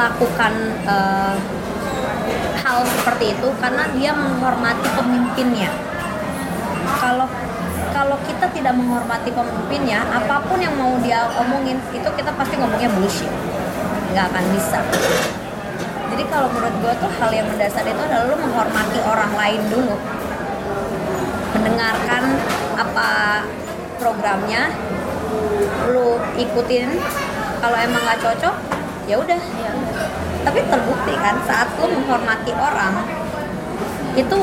melakukan eh, hal seperti itu karena dia menghormati pemimpinnya. Kalau kalau kita tidak menghormati pemimpinnya apa pun yang mau dia omongin itu kita pasti ngomongnya bullshit. Nggak akan bisa. Jadi kalau menurut gue tuh hal yang mendasar itu adalah lu menghormati orang lain dulu. Mendengarkan apa programnya lu ikutin. Kalau emang nggak cocok ya udah tapi terbukti kan saat lu menghormati orang itu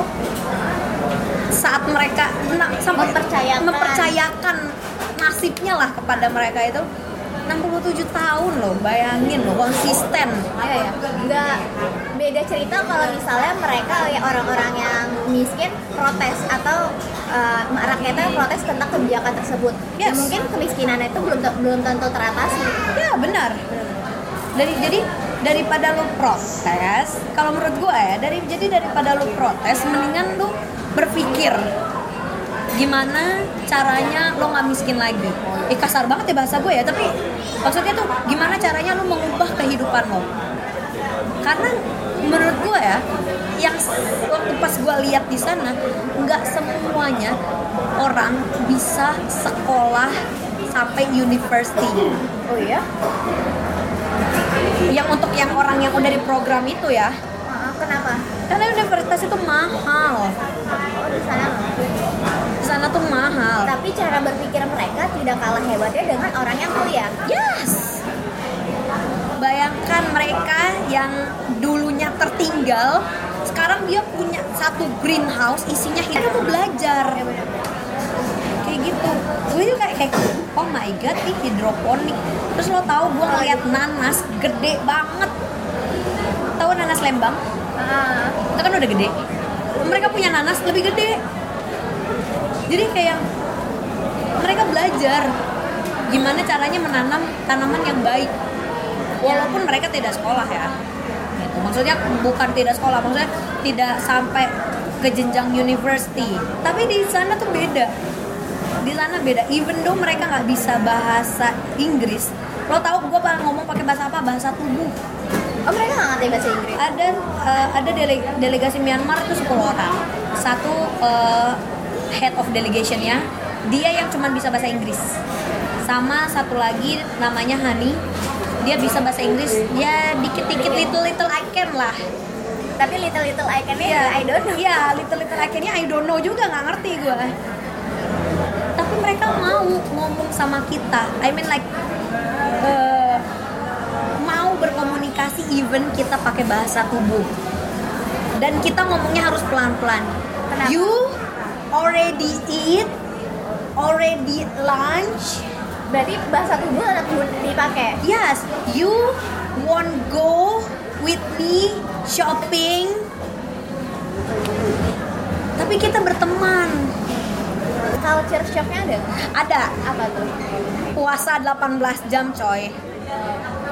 saat mereka na- sampai Mempercayakan. mempercayakan nasibnya lah kepada mereka itu 67 tahun loh bayangin loh konsisten Iya ya, nggak beda cerita kalau misalnya mereka ya orang-orang yang miskin protes atau uh, rakyatnya protes tentang kebijakan tersebut. Ya Yes. mungkin kemiskinan itu belum belum tentu teratasi. ya benar dari jadi daripada lu protes kalau menurut gue ya dari jadi daripada lu protes mendingan lu berpikir gimana caranya lo nggak miskin lagi. Eh kasar banget ya bahasa gue ya tapi maksudnya tuh gimana caranya lo mengubah kehidupan lo karena menurut gue ya yang waktu pas gue lihat di sana nggak semuanya orang bisa sekolah sampai university. Oh iya? Yang untuk yang orang yang udah di program itu ya. Maaf, kenapa? karena universitas itu mahal. Oh di sana di sana tuh mahal. Tapi cara berpikir mereka tidak kalah hebatnya dengan orang yang kuliah. yes. Bayangkan mereka yang dulunya tertinggal sekarang dia punya satu greenhouse isinya mau belajar. Kayak gitu gue juga kayak, kayak oh my god nih hidroponik. Terus lo tahu gue ngeliat nanas gede banget. Tahu nanas lembang? Ah, itu kan udah gede. Mereka punya nanas lebih gede. Jadi kayak mereka belajar gimana caranya menanam tanaman yang baik. Walaupun mereka tidak sekolah ya. Gitu. maksudnya bukan tidak sekolah maksudnya tidak sampai ke jenjang university. Tapi di sana tuh beda di sana beda. Even though mereka nggak bisa bahasa Inggris lo tau gue ngomong pakai bahasa apa? Bahasa tubuh oh mereka nggak ngerti bahasa Inggris. ada eh, ada dele- delegasi Myanmar itu 10 orang. Satu eh, head of delegationnya. Dia yang cuma bisa bahasa Inggris. Sama satu lagi namanya Hani. Dia bisa bahasa Inggris. Dia dikit-dikit little little I can lah. Tapi little little iconnya Iya, I don't know. Iya, little little I can-nya I don't know juga nggak ngerti gue. Mereka mau ngomong sama kita. I mean like eh, mau berkomunikasi even kita pakai bahasa tubuh. Dan kita ngomongnya harus pelan-pelan. You already eat, already lunch. Berarti bahasa tubuh tetap dipakai. Yes, you won't go with me shopping. Tapi kita berteman. Culture shocknya ada? Ada Apa tuh? puasa 18 jam coy.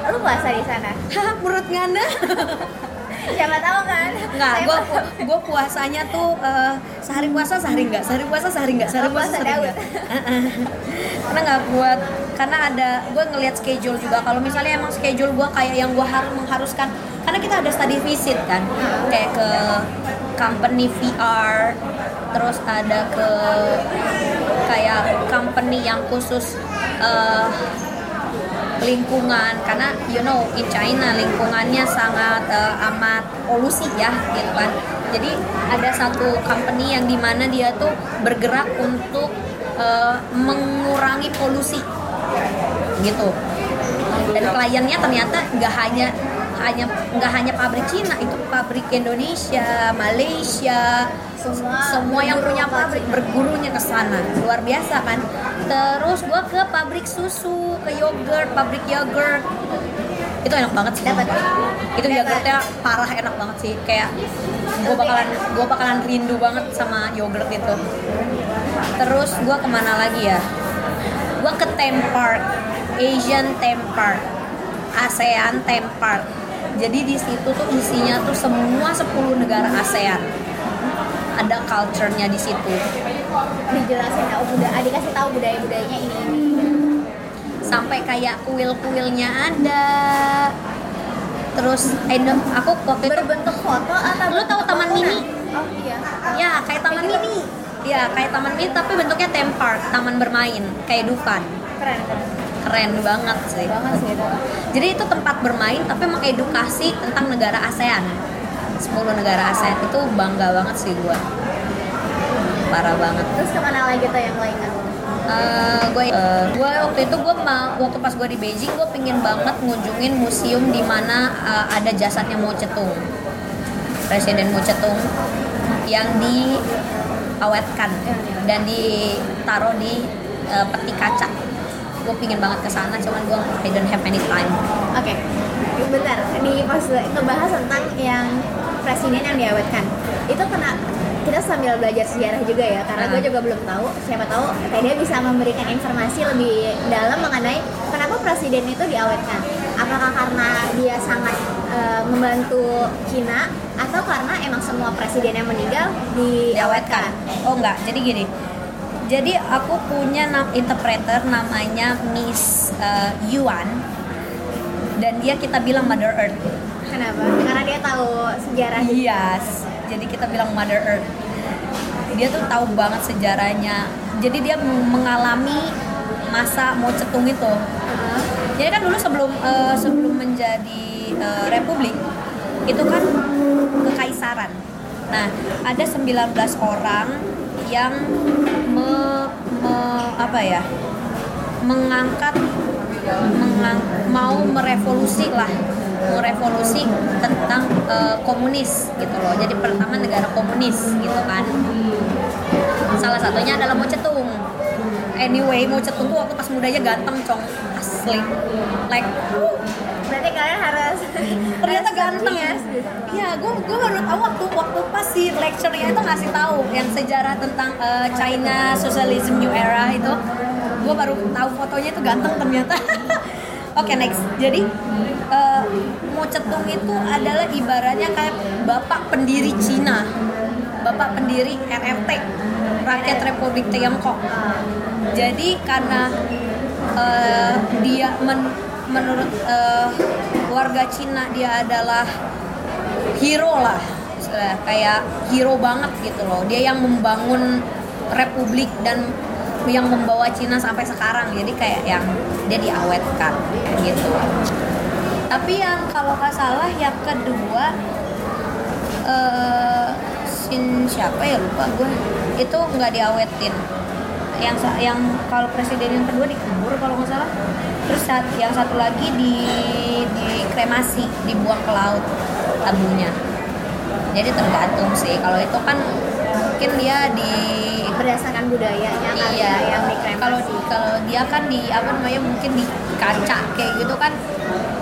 Lu puasa di sana? Hah, menurut Ngana? Siapa tahu kan? Enggak, gue gue puasanya tuh eh, sehari puasa sehari enggak, sehari puasa sehari enggak, sehari Oh, puasa sehari enggak. karena nggak kuat, karena ada gue ngelihat schedule juga. Kalau misalnya emang schedule gue kayak yang gue harus mengharuskan, karena kita ada study visit kan, kayak ke company VR, terus ada ke kayak company yang khusus eh, lingkungan. Karena you know in China lingkungannya sangat eh, amat polusi ya gitu kan. Jadi ada satu company yang di mana dia tuh bergerak untuk eh, mengurangi polusi gitu. Dan kliennya ternyata nggak hanya hanya nggak hanya pabrik Cina itu pabrik Indonesia Malaysia Semua semua yang punya pabrik bergurunya ke sana. Luar biasa kan? Terus gua ke pabrik susu ke yogurt pabrik yogurt. Itu enak banget sih. Dapat. itu Dapat. yogurtnya parah enak banget sih. Kayak gua bakalan gua bakalan rindu banget sama yogurt itu. Terus gua ke mana lagi ya? Gua ke theme park. Asian theme park. ASEAN theme park. Jadi di situ tuh isinya tuh semua 10 negara ASEAN ada culture-nya di situ. Dijelasin tahu budaya, dikasih tahu budaya budayanya ini. Ini. sampai kayak kuil-kuilnya ada. Terus Indo aku waktu itu berbentuk foto atau Lu tahu Taman? Mini? oh iya. Ya kayak taman mini. Ya kayak taman mini tapi bentuknya theme park taman bermain kayak Dufan. Keren keren. Keren banget sih. Banget sih itu. Jadi itu tempat bermain tapi mengedukasi tentang negara ASEAN 10 negara ASEAN itu bangga banget sih gua. Parah banget. Terus ke mana lagi tuh yang lainnya? Gue eh, gue waktu itu gue mau waktu pas gue di Beijing gue pingin banget ngunjungin museum di mana eh, ada jasadnya Mao Zedong Presiden Mao Zedong yang diawetkan dan ditaruh di eh, peti kaca. Gue pingin banget ke sana cuman gue I don't have any time. Oke, bentar. Di pas ngebahas tentang yang presiden yang diawetkan, itu kena kita sambil belajar sejarah juga ya, karena gue Hmm. juga belum tahu. Siapa tahu Tedia bisa memberikan informasi lebih dalam mengenai kenapa presiden itu diawetkan. Apakah karena dia sangat eh, membantu Cina atau karena emang semua presiden yang meninggal diawetkan? oh enggak jadi gini jadi aku punya nam interpreter namanya Miss eh, Yuan dan dia kita bilang Mother Earth Kenapa? Karena dia tahu sejarah. Yes, jadi kita bilang Mother Earth. Dia tuh tahu banget sejarahnya. Jadi dia mengalami masa Mao Zedong itu. Heeh. Jadi kan dulu sebelum eh, sebelum menjadi eh, republik itu kan kekaisaran. Nah, ada 19 orang yang me- me- apa ya? mengangkat mengang, mau merevolusi lah merevolusi tentang eh, komunis gitu loh jadi pertama negara komunis gitu kan salah satunya adalah Mao Zedong anyway Mao Zedong tuh waktu pas mudanya ganteng cong asli like Berarti kalian harus ternyata ganteng yes, gitu. Iya, gue gue baru tahu waktu waktu pas si lecture-nya itu ngasih tahu yang sejarah tentang eh, China Socialism New Era itu. Gue baru tahu fotonya itu ganteng ternyata. Oke next. Jadi eh, Mao Zedong itu adalah ibaratnya kayak bapak pendiri Cina, bapak pendiri RRT, Rakyat Republik Tiongkok. Jadi karena eh, dia men- menurut eh, warga Cina dia adalah hero lah istilah kayak hero banget gitu loh. Dia yang membangun republik dan yang membawa Cina sampai sekarang. Jadi kayak yang dia diawetkan gitu tapi yang kalau nggak salah yang kedua eh Sin siapa ya? Lupa gue itu nggak diawetin. Yang yang kalau presiden yang kedua dikubur kalau nggak salah. Terus saat yang satu lagi di dikremasi dibuang ke laut tabunya jadi tergantung sih. Kalau itu kan mungkin dia di berdasarkan budayanya iya. ya yang dikremasi. kalau kalau dia kan di apa namanya mungkin di kaca kayak gitu kan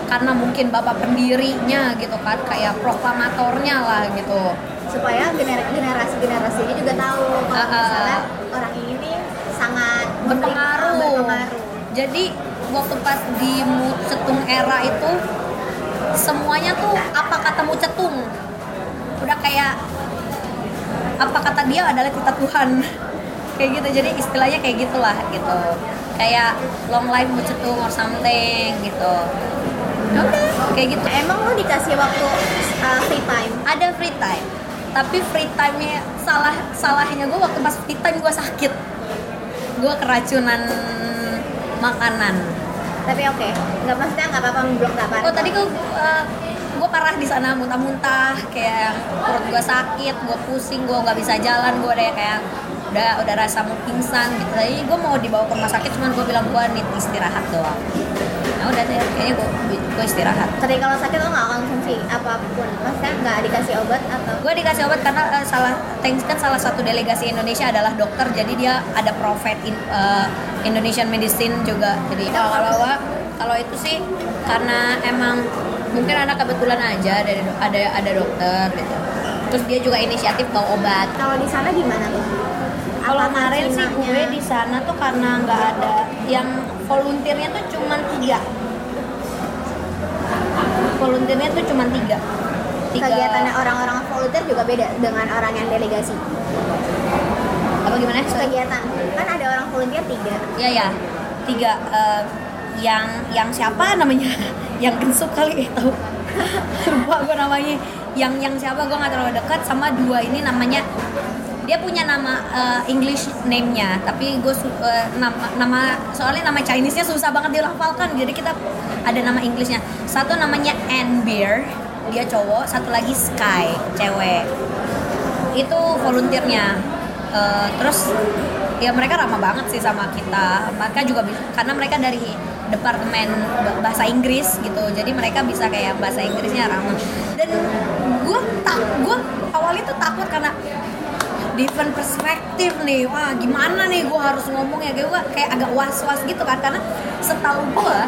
karena mungkin bapak pendirinya gitu kan kayak proklamatornya lah gitu supaya gener- generasi-generasinya juga tahu kalau ah. misalnya orang ini sangat berpengaruh. berpengaruh. Jadi waktu pas di Cetung era itu semuanya tuh apa kata Mu Cetung udah kayak apa kata dia adalah kita Tuhan kayak gitu jadi istilahnya kayak gitulah gitu kayak long life Mu Cetung or something gitu Oke. kayak gitu Emang lo dikasih waktu uh, free time? ada free time tapi free time-nya salah salahnya gue waktu pas free time gue sakit gue keracunan makanan Tapi oke, nggak maksudnya nggak apa-apa belum nggak apa-apa. Oh tadi gue gue parah di sana muntah-muntah kayak perut gue sakit, gue pusing, gue nggak bisa jalan, gue udah kayak udah udah rasa mau pingsan gitu. Jadi gue mau dibawa ke rumah sakit, cuman gue bilang gue need istirahat doang. Nah udah deh, kayaknya gue gue istirahat. Tapi kalau sakit lo nggak konsumsi apa pun, maksudnya nggak dikasih obat atau? Gue dikasih obat karena eh, salah thanks kan salah satu delegasi Indonesia adalah dokter, jadi dia ada profit in, eh, Indonesian medicine juga. Jadi kalau kalau kalau itu sih karena emang mungkin ada kebetulan aja dari do- ada ada dokter gitu. Terus dia juga inisiatif bawa obat. Kalau di sana gimana tuh? Kalau kemarin sih gue di sana tuh karena nggak ada yang volunteernya tuh cuma tiga. Volunteernya tuh cuma tiga. Tiga. kegiatannya orang-orang volunteer juga beda dengan orang yang delegasi. Apa gimana? Kegiatan kan ada orang volunteer tiga. Ya ya, tiga. eh, yang yang siapa namanya? yang kensuk kali eh tahu. lupa gue namanya yang yang siapa gue nggak terlalu dekat sama dua ini namanya dia punya nama uh, English name-nya tapi gue uh, nama nama soalnya nama Chinese-nya susah banget dilafalkan jadi kita ada nama English-nya. Satu namanya Anne Beer dia cowok satu lagi Sky cewek. Itu volunteernya. Uh, terus ya mereka ramah banget sih sama kita. Mereka juga karena mereka dari departemen bahasa Inggris gitu jadi mereka bisa kayak bahasa Inggrisnya ramah. Dan gue tak gue awalnya tuh takut karena different perspektif nih. Wah gimana nih gue harus ngomong ya gue kayak agak was was gitu kan karena setahu gue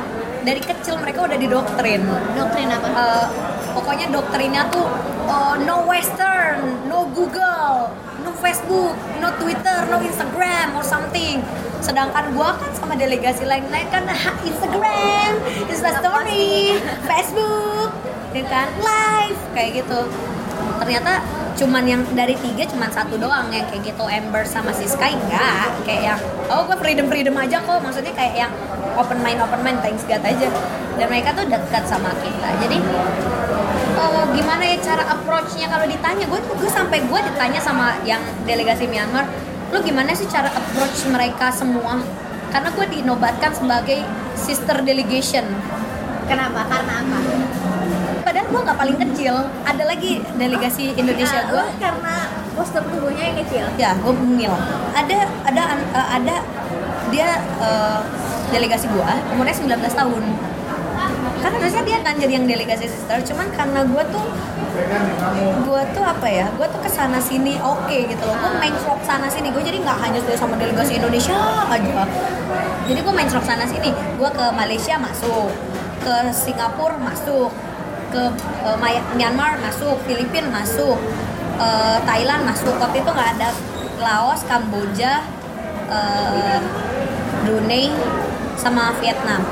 dari kecil mereka udah didoktrin. Doktrin apa? Uh, pokoknya doktrinnya tuh uh, no western no google no facebook no twitter no instagram or something. Sedangkan gue kan sama delegasi lain-lain kan instagram instastory facebook ya kan? Live kayak gitu ternyata cuman yang dari tiga cuman satu doang yang kayak gitu Ember sama si Sky enggak. Kayak yang oh gue freedom freedom aja kok. Maksudnya kayak yang open mind open mind. Thanks God aja. Dan mereka tuh dekat sama kita. Jadi oh, gimana ya cara approachnya kalau ditanya? Gue gue sampai gue ditanya sama yang delegasi Myanmar lu gimana sih cara approach mereka semua? Karena gue dinobatkan sebagai sister delegation. Kenapa? Karena apa gue nggak paling kecil. Ada lagi delegasi Indonesia gue karena postur tubuhnya yang kecil. Ya gue mungil. Ada ada uh, ada dia uh, delegasi gue umurnya 19 tahun. Karena biasanya dia kan jadi yang delegasi sister cuman karena gue tuh gue tuh apa ya gue tuh ke sana sini oke okay, gitu loh. Gue main vlog sana sini gue jadi nggak hanya sama delegasi Indonesia aja. Jadi gue main vlog sana sini gue ke Malaysia masuk ke Singapura masuk ke uh, Myanmar masuk, Filipina masuk, uh, Thailand masuk. Waktu itu nggak ada Laos, Kamboja, uh, Brunei, sama Vietnam.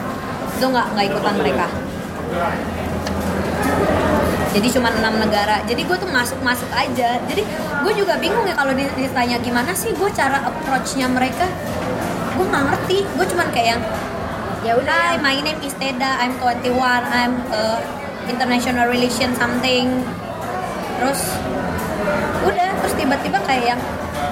Itu nggak nggak ikutan mereka. Jadi cuma enam negara. Jadi gue tuh masuk masuk aja. Jadi gue juga bingung ya kalau ditanya gimana sih gue cara approachnya mereka. Gue nggak ngerti. Gue cuman kayak yang ya udah. Hi, my name is Teda. I'm 21. I'm uh, international relation something. Terus udah terus tiba-tiba kayak yang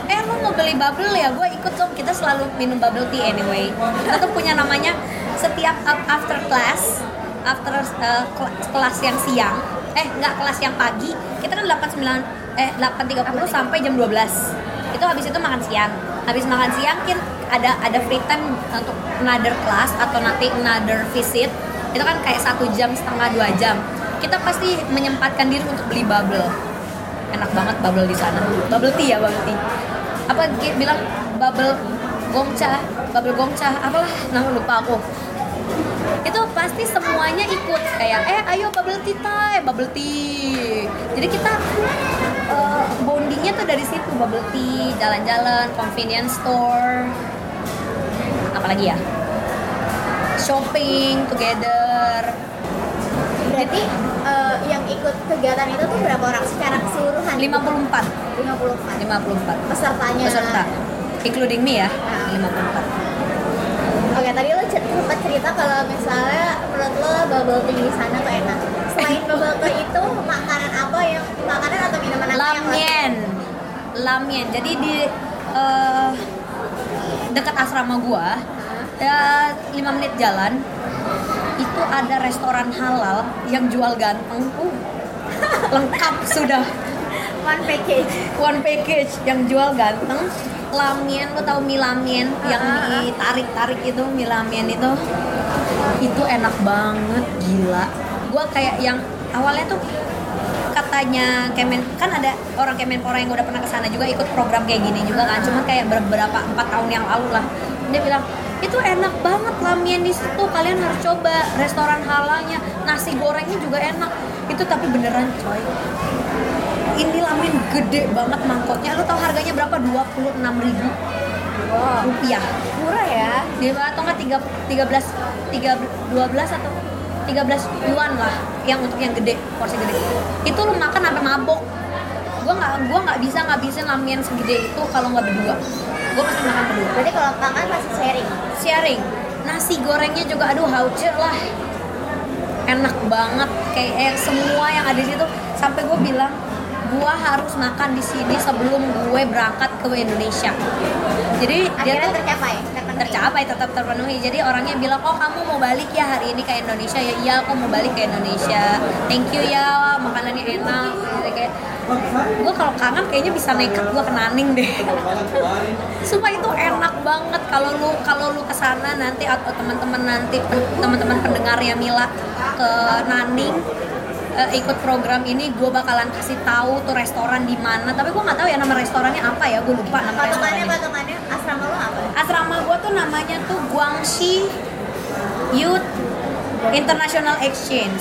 eh lu mau beli bubble ya? Gue ikut dong. Kita selalu minum bubble tea anyway. Kita tuh punya namanya setiap after class after uh, kelas yang siang. Eh nggak kelas yang pagi. Kita kan 89 eh 8.30 sampai jam 12 itu habis itu makan siang. Habis makan siang kan ada ada free time untuk another class atau nanti another visit itu kan kayak satu jam setengah dua jam. Kita pasti menyempatkan diri untuk beli bubble. Enak banget bubble di sana. Bubble tea ya bubble tea. Apa bilang bubble gongcha bubble gongcha apalah nama lupa aku. Itu pasti semuanya ikut kayak eh ayo bubble tea tay bubble tea. Jadi kita uh, bondingnya tuh dari situ bubble tea jalan-jalan convenience store. Apalagi ya shopping together. Berarti uh, yang ikut kegiatan itu tuh berapa orang? Secara keseluruhan? 54 54 54 pesertanya? Peserta. Including me ya nah. 54 oke tadi lo sempat cerita kalau misalnya menurut lo bubble tea di sana tuh enak. Selain bubble tea itu makanan apa yang makanan atau minuman apa lamien. Lamien. Jadi di uh, dekat asrama gua ya 5 menit jalan itu ada restoran halal yang jual ganteng. Uh, lengkap sudah. One package. One package yang jual ganteng. Lamien lo tau mie lamien yang ditarik tarik itu mie lamien itu? Itu enak banget gila. Gue kayak yang awalnya tuh katanya Kemen kan ada orang Kemenpora yang udah pernah ke sana juga ikut program kayak gini juga kan. Cuma kayak beberapa empat tahun yang lalu lah. Dia bilang itu enak banget lamien di situ kalian harus coba restoran halalnya nasi gorengnya juga enak. Itu tapi beneran coy. Ini lamin gede banget mangkoknya. Lo tau harganya berapa? 26 ribu wow. rupiah. Murah ya? Dia atau nggak tiga tiga belas tiga dua belas atau 13 yuan lah yang untuk yang gede porsi gede. Itu lu makan sampai mabok. Gue nggak gue nggak bisa ngabisin ramen segede itu kalau nggak berdua. Gue pasti makan berdua. Berarti kalau makan pasti sharing? Sharing. Nasi gorengnya juga aduh hauce lah. Enak banget. Kayak eh, semua yang ada di situ. Sampai gue bilang gue harus makan di sini sebelum gue berangkat ke Indonesia. Jadi dia akhirnya tuh tercapai. Tercapai tetap terpenuhi. Jadi orangnya bilang oh kamu mau balik ya hari ini ke Indonesia? Ya iya aku mau balik ke Indonesia. Thank you ya makanannya enak. Kayak gue kalau kangen kayaknya bisa nekat gue ke Naning deh. Sumpah itu enak banget kalau lu kalau lu ke sana nanti atau teman-teman nanti teman-teman pendengarnya Mila ke Naning eh, ikut program ini gue bakalan kasih tahu tuh restoran di mana. Tapi gue nggak tahu ya nama restorannya apa ya gue lupa nama restorannya. patokannya asrama lo apa? asrama gue tuh namanya tuh Guangxi Youth International Exchange.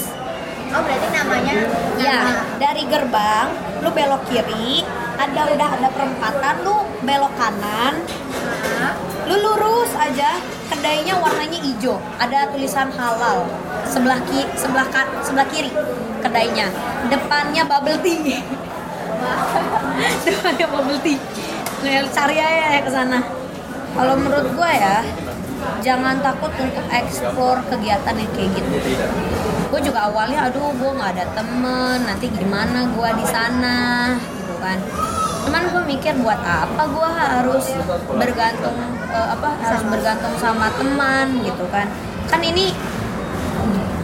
Oh berarti namanya Ya, nama dari gerbang lu belok kiri, ada udah ada perempatan lu belok kanan, lu lurus aja kedainya warnanya hijau, ada tulisan halal. Sebelah ki sebelah kan sebelah kiri kedainya. Depannya bubble tea. Depannya bubble tea. Nah, cari aja ya ke sana. Kalau menurut gua ya, jangan takut untuk explore kegiatan yang kayak gitu. Gue juga awalnya, aduh, gue nggak ada temen, nanti gimana gue di sana, gitu kan. Cuman gue mikir buat apa gue harus bergantung eh, apa harus bergantung sama teman gitu kan. Kan ini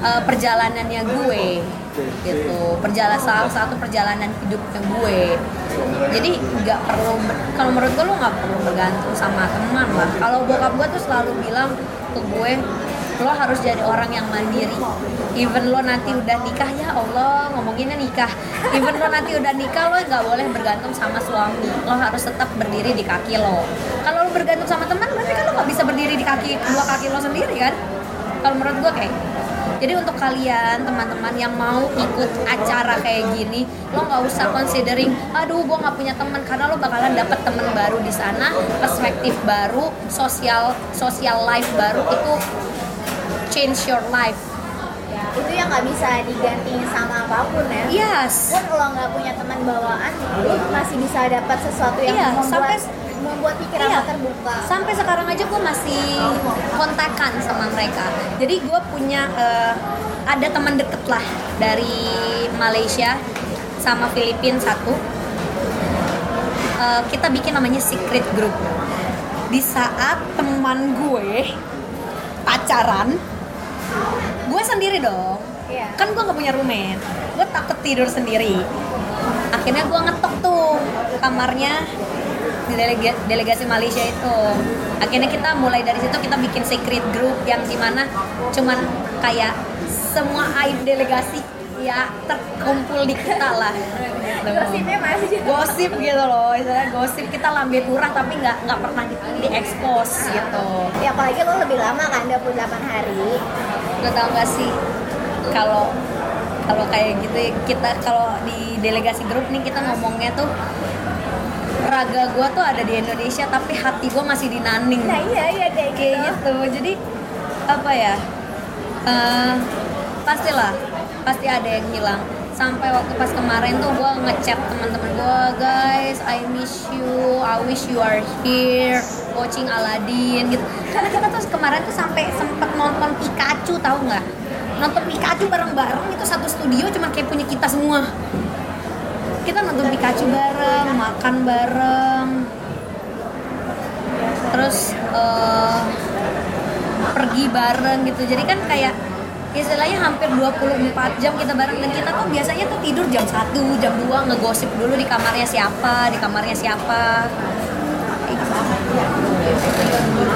eh, perjalanannya gue gitu. Perjalanan salah satu perjalanan hidupnya gue. Jadi nggak perlu kalau menurut gue lo nggak perlu bergantung sama teman lah. Kalau bokap gue tuh selalu bilang ke gue lo harus jadi orang yang mandiri. Even lo nanti udah nikah ya Allah ngomonginnya nikah. Even lo nanti udah nikah lo nggak boleh bergantung sama suami. Lo harus tetap berdiri di kaki lo. Kalau lo bergantung sama teman berarti kan lo nggak bisa berdiri di kaki dua kaki lo sendiri kan? Kalau menurut gue kayak jadi untuk kalian teman-teman yang mau ikut acara kayak gini, lo nggak usah considering, aduh gue nggak punya teman karena lo bakalan dapet teman baru di sana, perspektif baru, sosial sosial life baru itu change your life. itu yang nggak bisa digantiin sama apa pun ya. Yes. Pun lo nggak punya teman bawaan, lo masih bisa dapat sesuatu yang Iya, membuat sampai- membuat pikiran Iya. terbuka. Sampai sekarang aja gue masih kontakan sama mereka. Jadi gue punya eh, ada teman deket lah dari Malaysia sama Filipina satu. Eh, kita bikin namanya secret group. Di saat teman gue pacaran, gue sendiri dong. Iya. Kan gue nggak punya roommate. Gue takut tidur sendiri. Akhirnya gue ngetok tuh kamarnya di delega- delegasi Malaysia itu akhirnya kita mulai dari situ kita bikin secret group yang di mana cuman kayak semua aib delegasi ya terkumpul di kita lah gitu. Gosipnya masih gosip gitu loh istilahnya gosip kita lambe turah tapi nggak nggak pernah di, di expose gitu Ya apalagi lo lebih lama kan 28 hari. Lo tau gak sih. Kalau kalau kayak gitu ya, kita kalau di delegasi grup nih kita ngomongnya tuh raga gue tuh ada di Indonesia tapi hati gue masih di Naning. Nah iya iya kayak gitu. kayak gitu. Jadi apa ya eh pastilah pasti ada yang hilang. Sampai waktu pas kemarin tuh gue ngechat teman-teman gue guys I miss you I wish you are here watching Aladdin gitu. Karena kita tuh kemarin tuh sampai sempet nonton Pikachu tahu nggak? Nonton Pikachu bareng-bareng itu satu studio cuman kayak punya kita semua. Kita nonton Pikachu bareng makan bareng. Terus eh, pergi bareng gitu. Jadi kan kayak istilahnya hampir 24 jam kita bareng. Dan kita tuh biasanya tuh tidur jam 1, jam 2 ngegosip dulu di kamarnya siapa, di kamarnya siapa.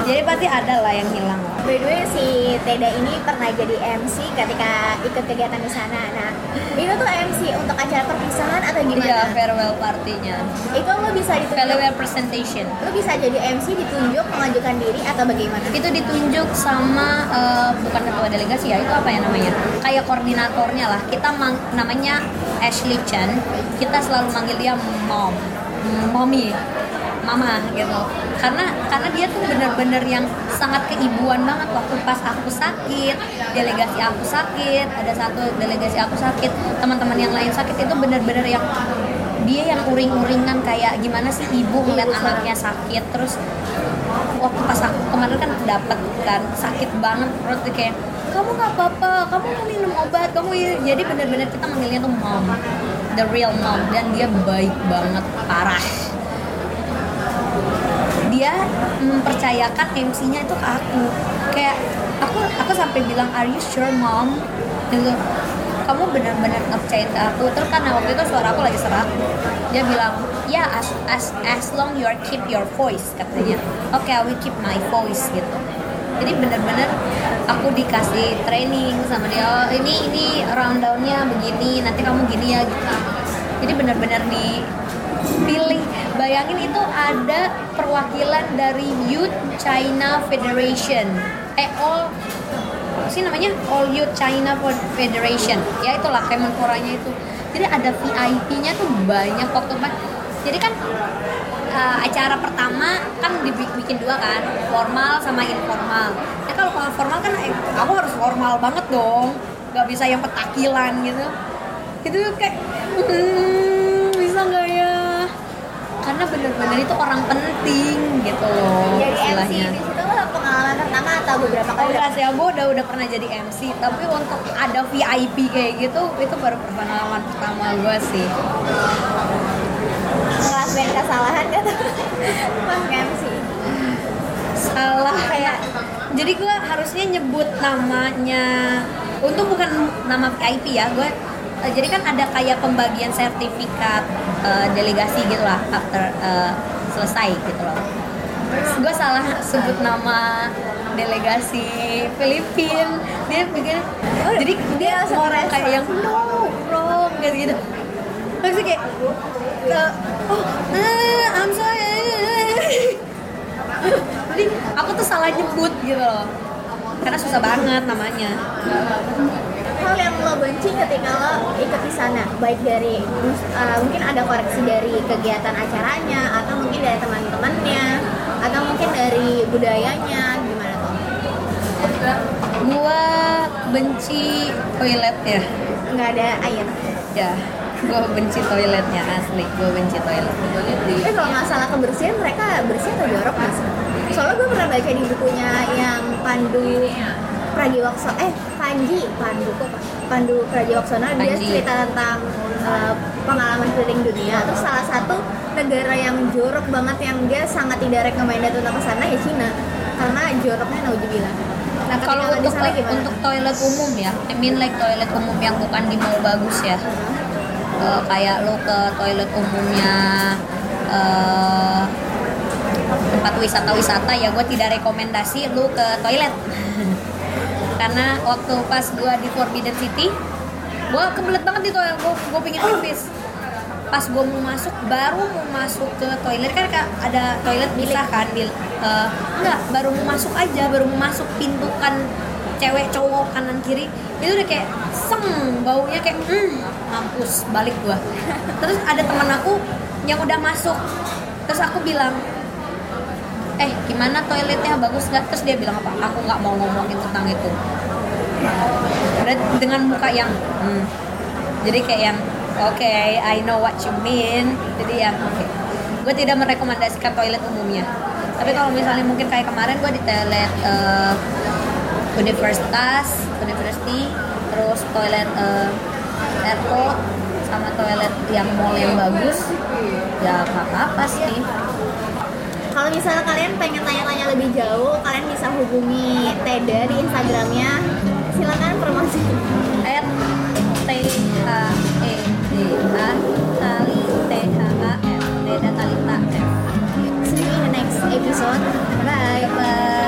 Jadi pasti ada lah yang hilang. By the way si Teda ini pernah jadi MC ketika ikut kegiatan di sana. Nah itu tuh MC untuk acara perpisahan atau gimana? Iya, farewell partinya Itu lo bisa ditunjuk, farewell presentation. Lo bisa jadi MC ditunjuk mengajukan diri atau bagaimana? itu ditunjuk sama eh, bukan ketua delegasi ya itu apa ya namanya? Kayak koordinatornya lah. Kita mang- namanya Ashley Chen kita selalu manggil dia mom. Mommy mama gitu. Karena karena dia tuh bener-bener yang sangat keibuan banget waktu pas aku sakit delegasi aku sakit ada satu delegasi aku sakit teman-teman yang lain sakit itu bener-bener yang dia yang uring-uringan kayak gimana sih ibu ngeliat anaknya sakit terus waktu pas aku kemarin kan dapet kan sakit banget tuh kayak kamu nggak apa-apa kamu mau minum obat kamu i-" jadi benar-benar kita manggilnya tuh mom the real mom dan dia baik banget parah dia mempercayakan MC-nya itu ke aku. Kayak aku aku sampai bilang are you sure mom? Gitu. Kamu benar-benar ngepercayain ke aku? Terus karena waktu itu suara aku lagi serak dia bilang ya as as as long you keep your voice katanya. Oke I will keep my voice gitu. Jadi benar-benar aku dikasih training sama dia oh, ini ini rundownnya begini nanti kamu gini ya gitu. Jadi benar-benar dipilih bayangin itu ada perwakilan dari Youth China Federation. Eh all sih namanya? All Youth China Federation. Ya itulah kemenporanya itu. Jadi ada VIP-nya tuh banyak waktu pas jadi kan uh, acara pertama kan dibikin dua kan formal sama informal. Ya kalau formal kan eh, aku harus formal banget dong. Nggak bisa yang petakilan gitu. Itu kayak hmm, karena bener-bener itu orang penting gitu loh jadi MC istilahnya. di situ pengalaman pertama atau beberapa Oh kali? Enggak sih, gue udah udah pernah jadi MC, tapi untuk ada VIP kayak gitu, itu baru pengalaman pertama gue sih. ngelakuin kesalahan kan? Pas MC Salah. Kayak, jadi gue harusnya nyebut namanya, untung bukan nama VIP ya, gue eh, jadi kan ada kayak pembagian sertifikat eh, delegasi gitu lah after eh, selesai gitu loh. Gue salah sebut nama delegasi Filipin. Dia bikin jadi dia orang kayak yang no wrong gitu. Gitu dia kayak oh eh, I'm sorry. Jadi aku tuh salah nyebut gitu loh. Karena susah banget namanya hal yang lo benci ketika lo ikut di sana? Baik dari uh, mungkin ada koreksi dari kegiatan acaranya atau mungkin dari teman-temannya atau mungkin dari budayanya gimana tuh? Gua benci toiletnya nggak ada air? Ya gua benci toiletnya asli. Gua benci toilet. Tapi kalau masalah kebersihan mereka bersih atau jorok mas? Soalnya gue pernah baca di bukunya yang Pandu Pragiwaksono eh Panji Pandu kok? Pandu Pragiwaksono dia cerita tentang uh, pengalaman keliling dunia. Terus salah satu negara yang jorok banget yang dia sangat tidak recommended untuk ke sana ya Cina. Karena joroknya naujubillah nah kalau untuk sana gimana? untuk toilet umum ya I mean like toilet umum yang bukan di mall bagus ya. Eh, kayak lo ke toilet umumnya eh, tempat wisata-wisata ya gue tidak rekomendasi lo ke toilet karena waktu pas gue di Forbidden City gue kebelet banget di toilet. Gue gue pingin pipis pas gue mau masuk baru mau masuk ke toilet. Kan ada toilet pisah kan di eh, enggak baru mau masuk aja. Baru mau masuk pintu kan cewek cowok kanan kiri. Itu udah kayak seng baunya kayak hmm, mampus balik gua. Terus ada teman aku yang udah masuk. Terus aku bilang eh gimana toiletnya? Bagus nggak? Terus dia bilang apa? Aku nggak mau ngomongin tentang itu. Dengan muka yang hmm. jadi kayak yang oke I know what you mean. Jadi yang oke. Gue tidak merekomendasikan toilet umumnya. Tapi kalau misalnya mungkin kayak kemarin gue di toilet eh, universitas university terus toilet eh, airport sama toilet yang mall yang bagus ya apa-apa sih kalau misalnya kalian pengen tanya-tanya lebih jauh kalian bisa hubungi Teda di Instagramnya. Silakan promosi. At t h e d a kali t h a f Teda Talita F. See you in the next episode. Bye bye.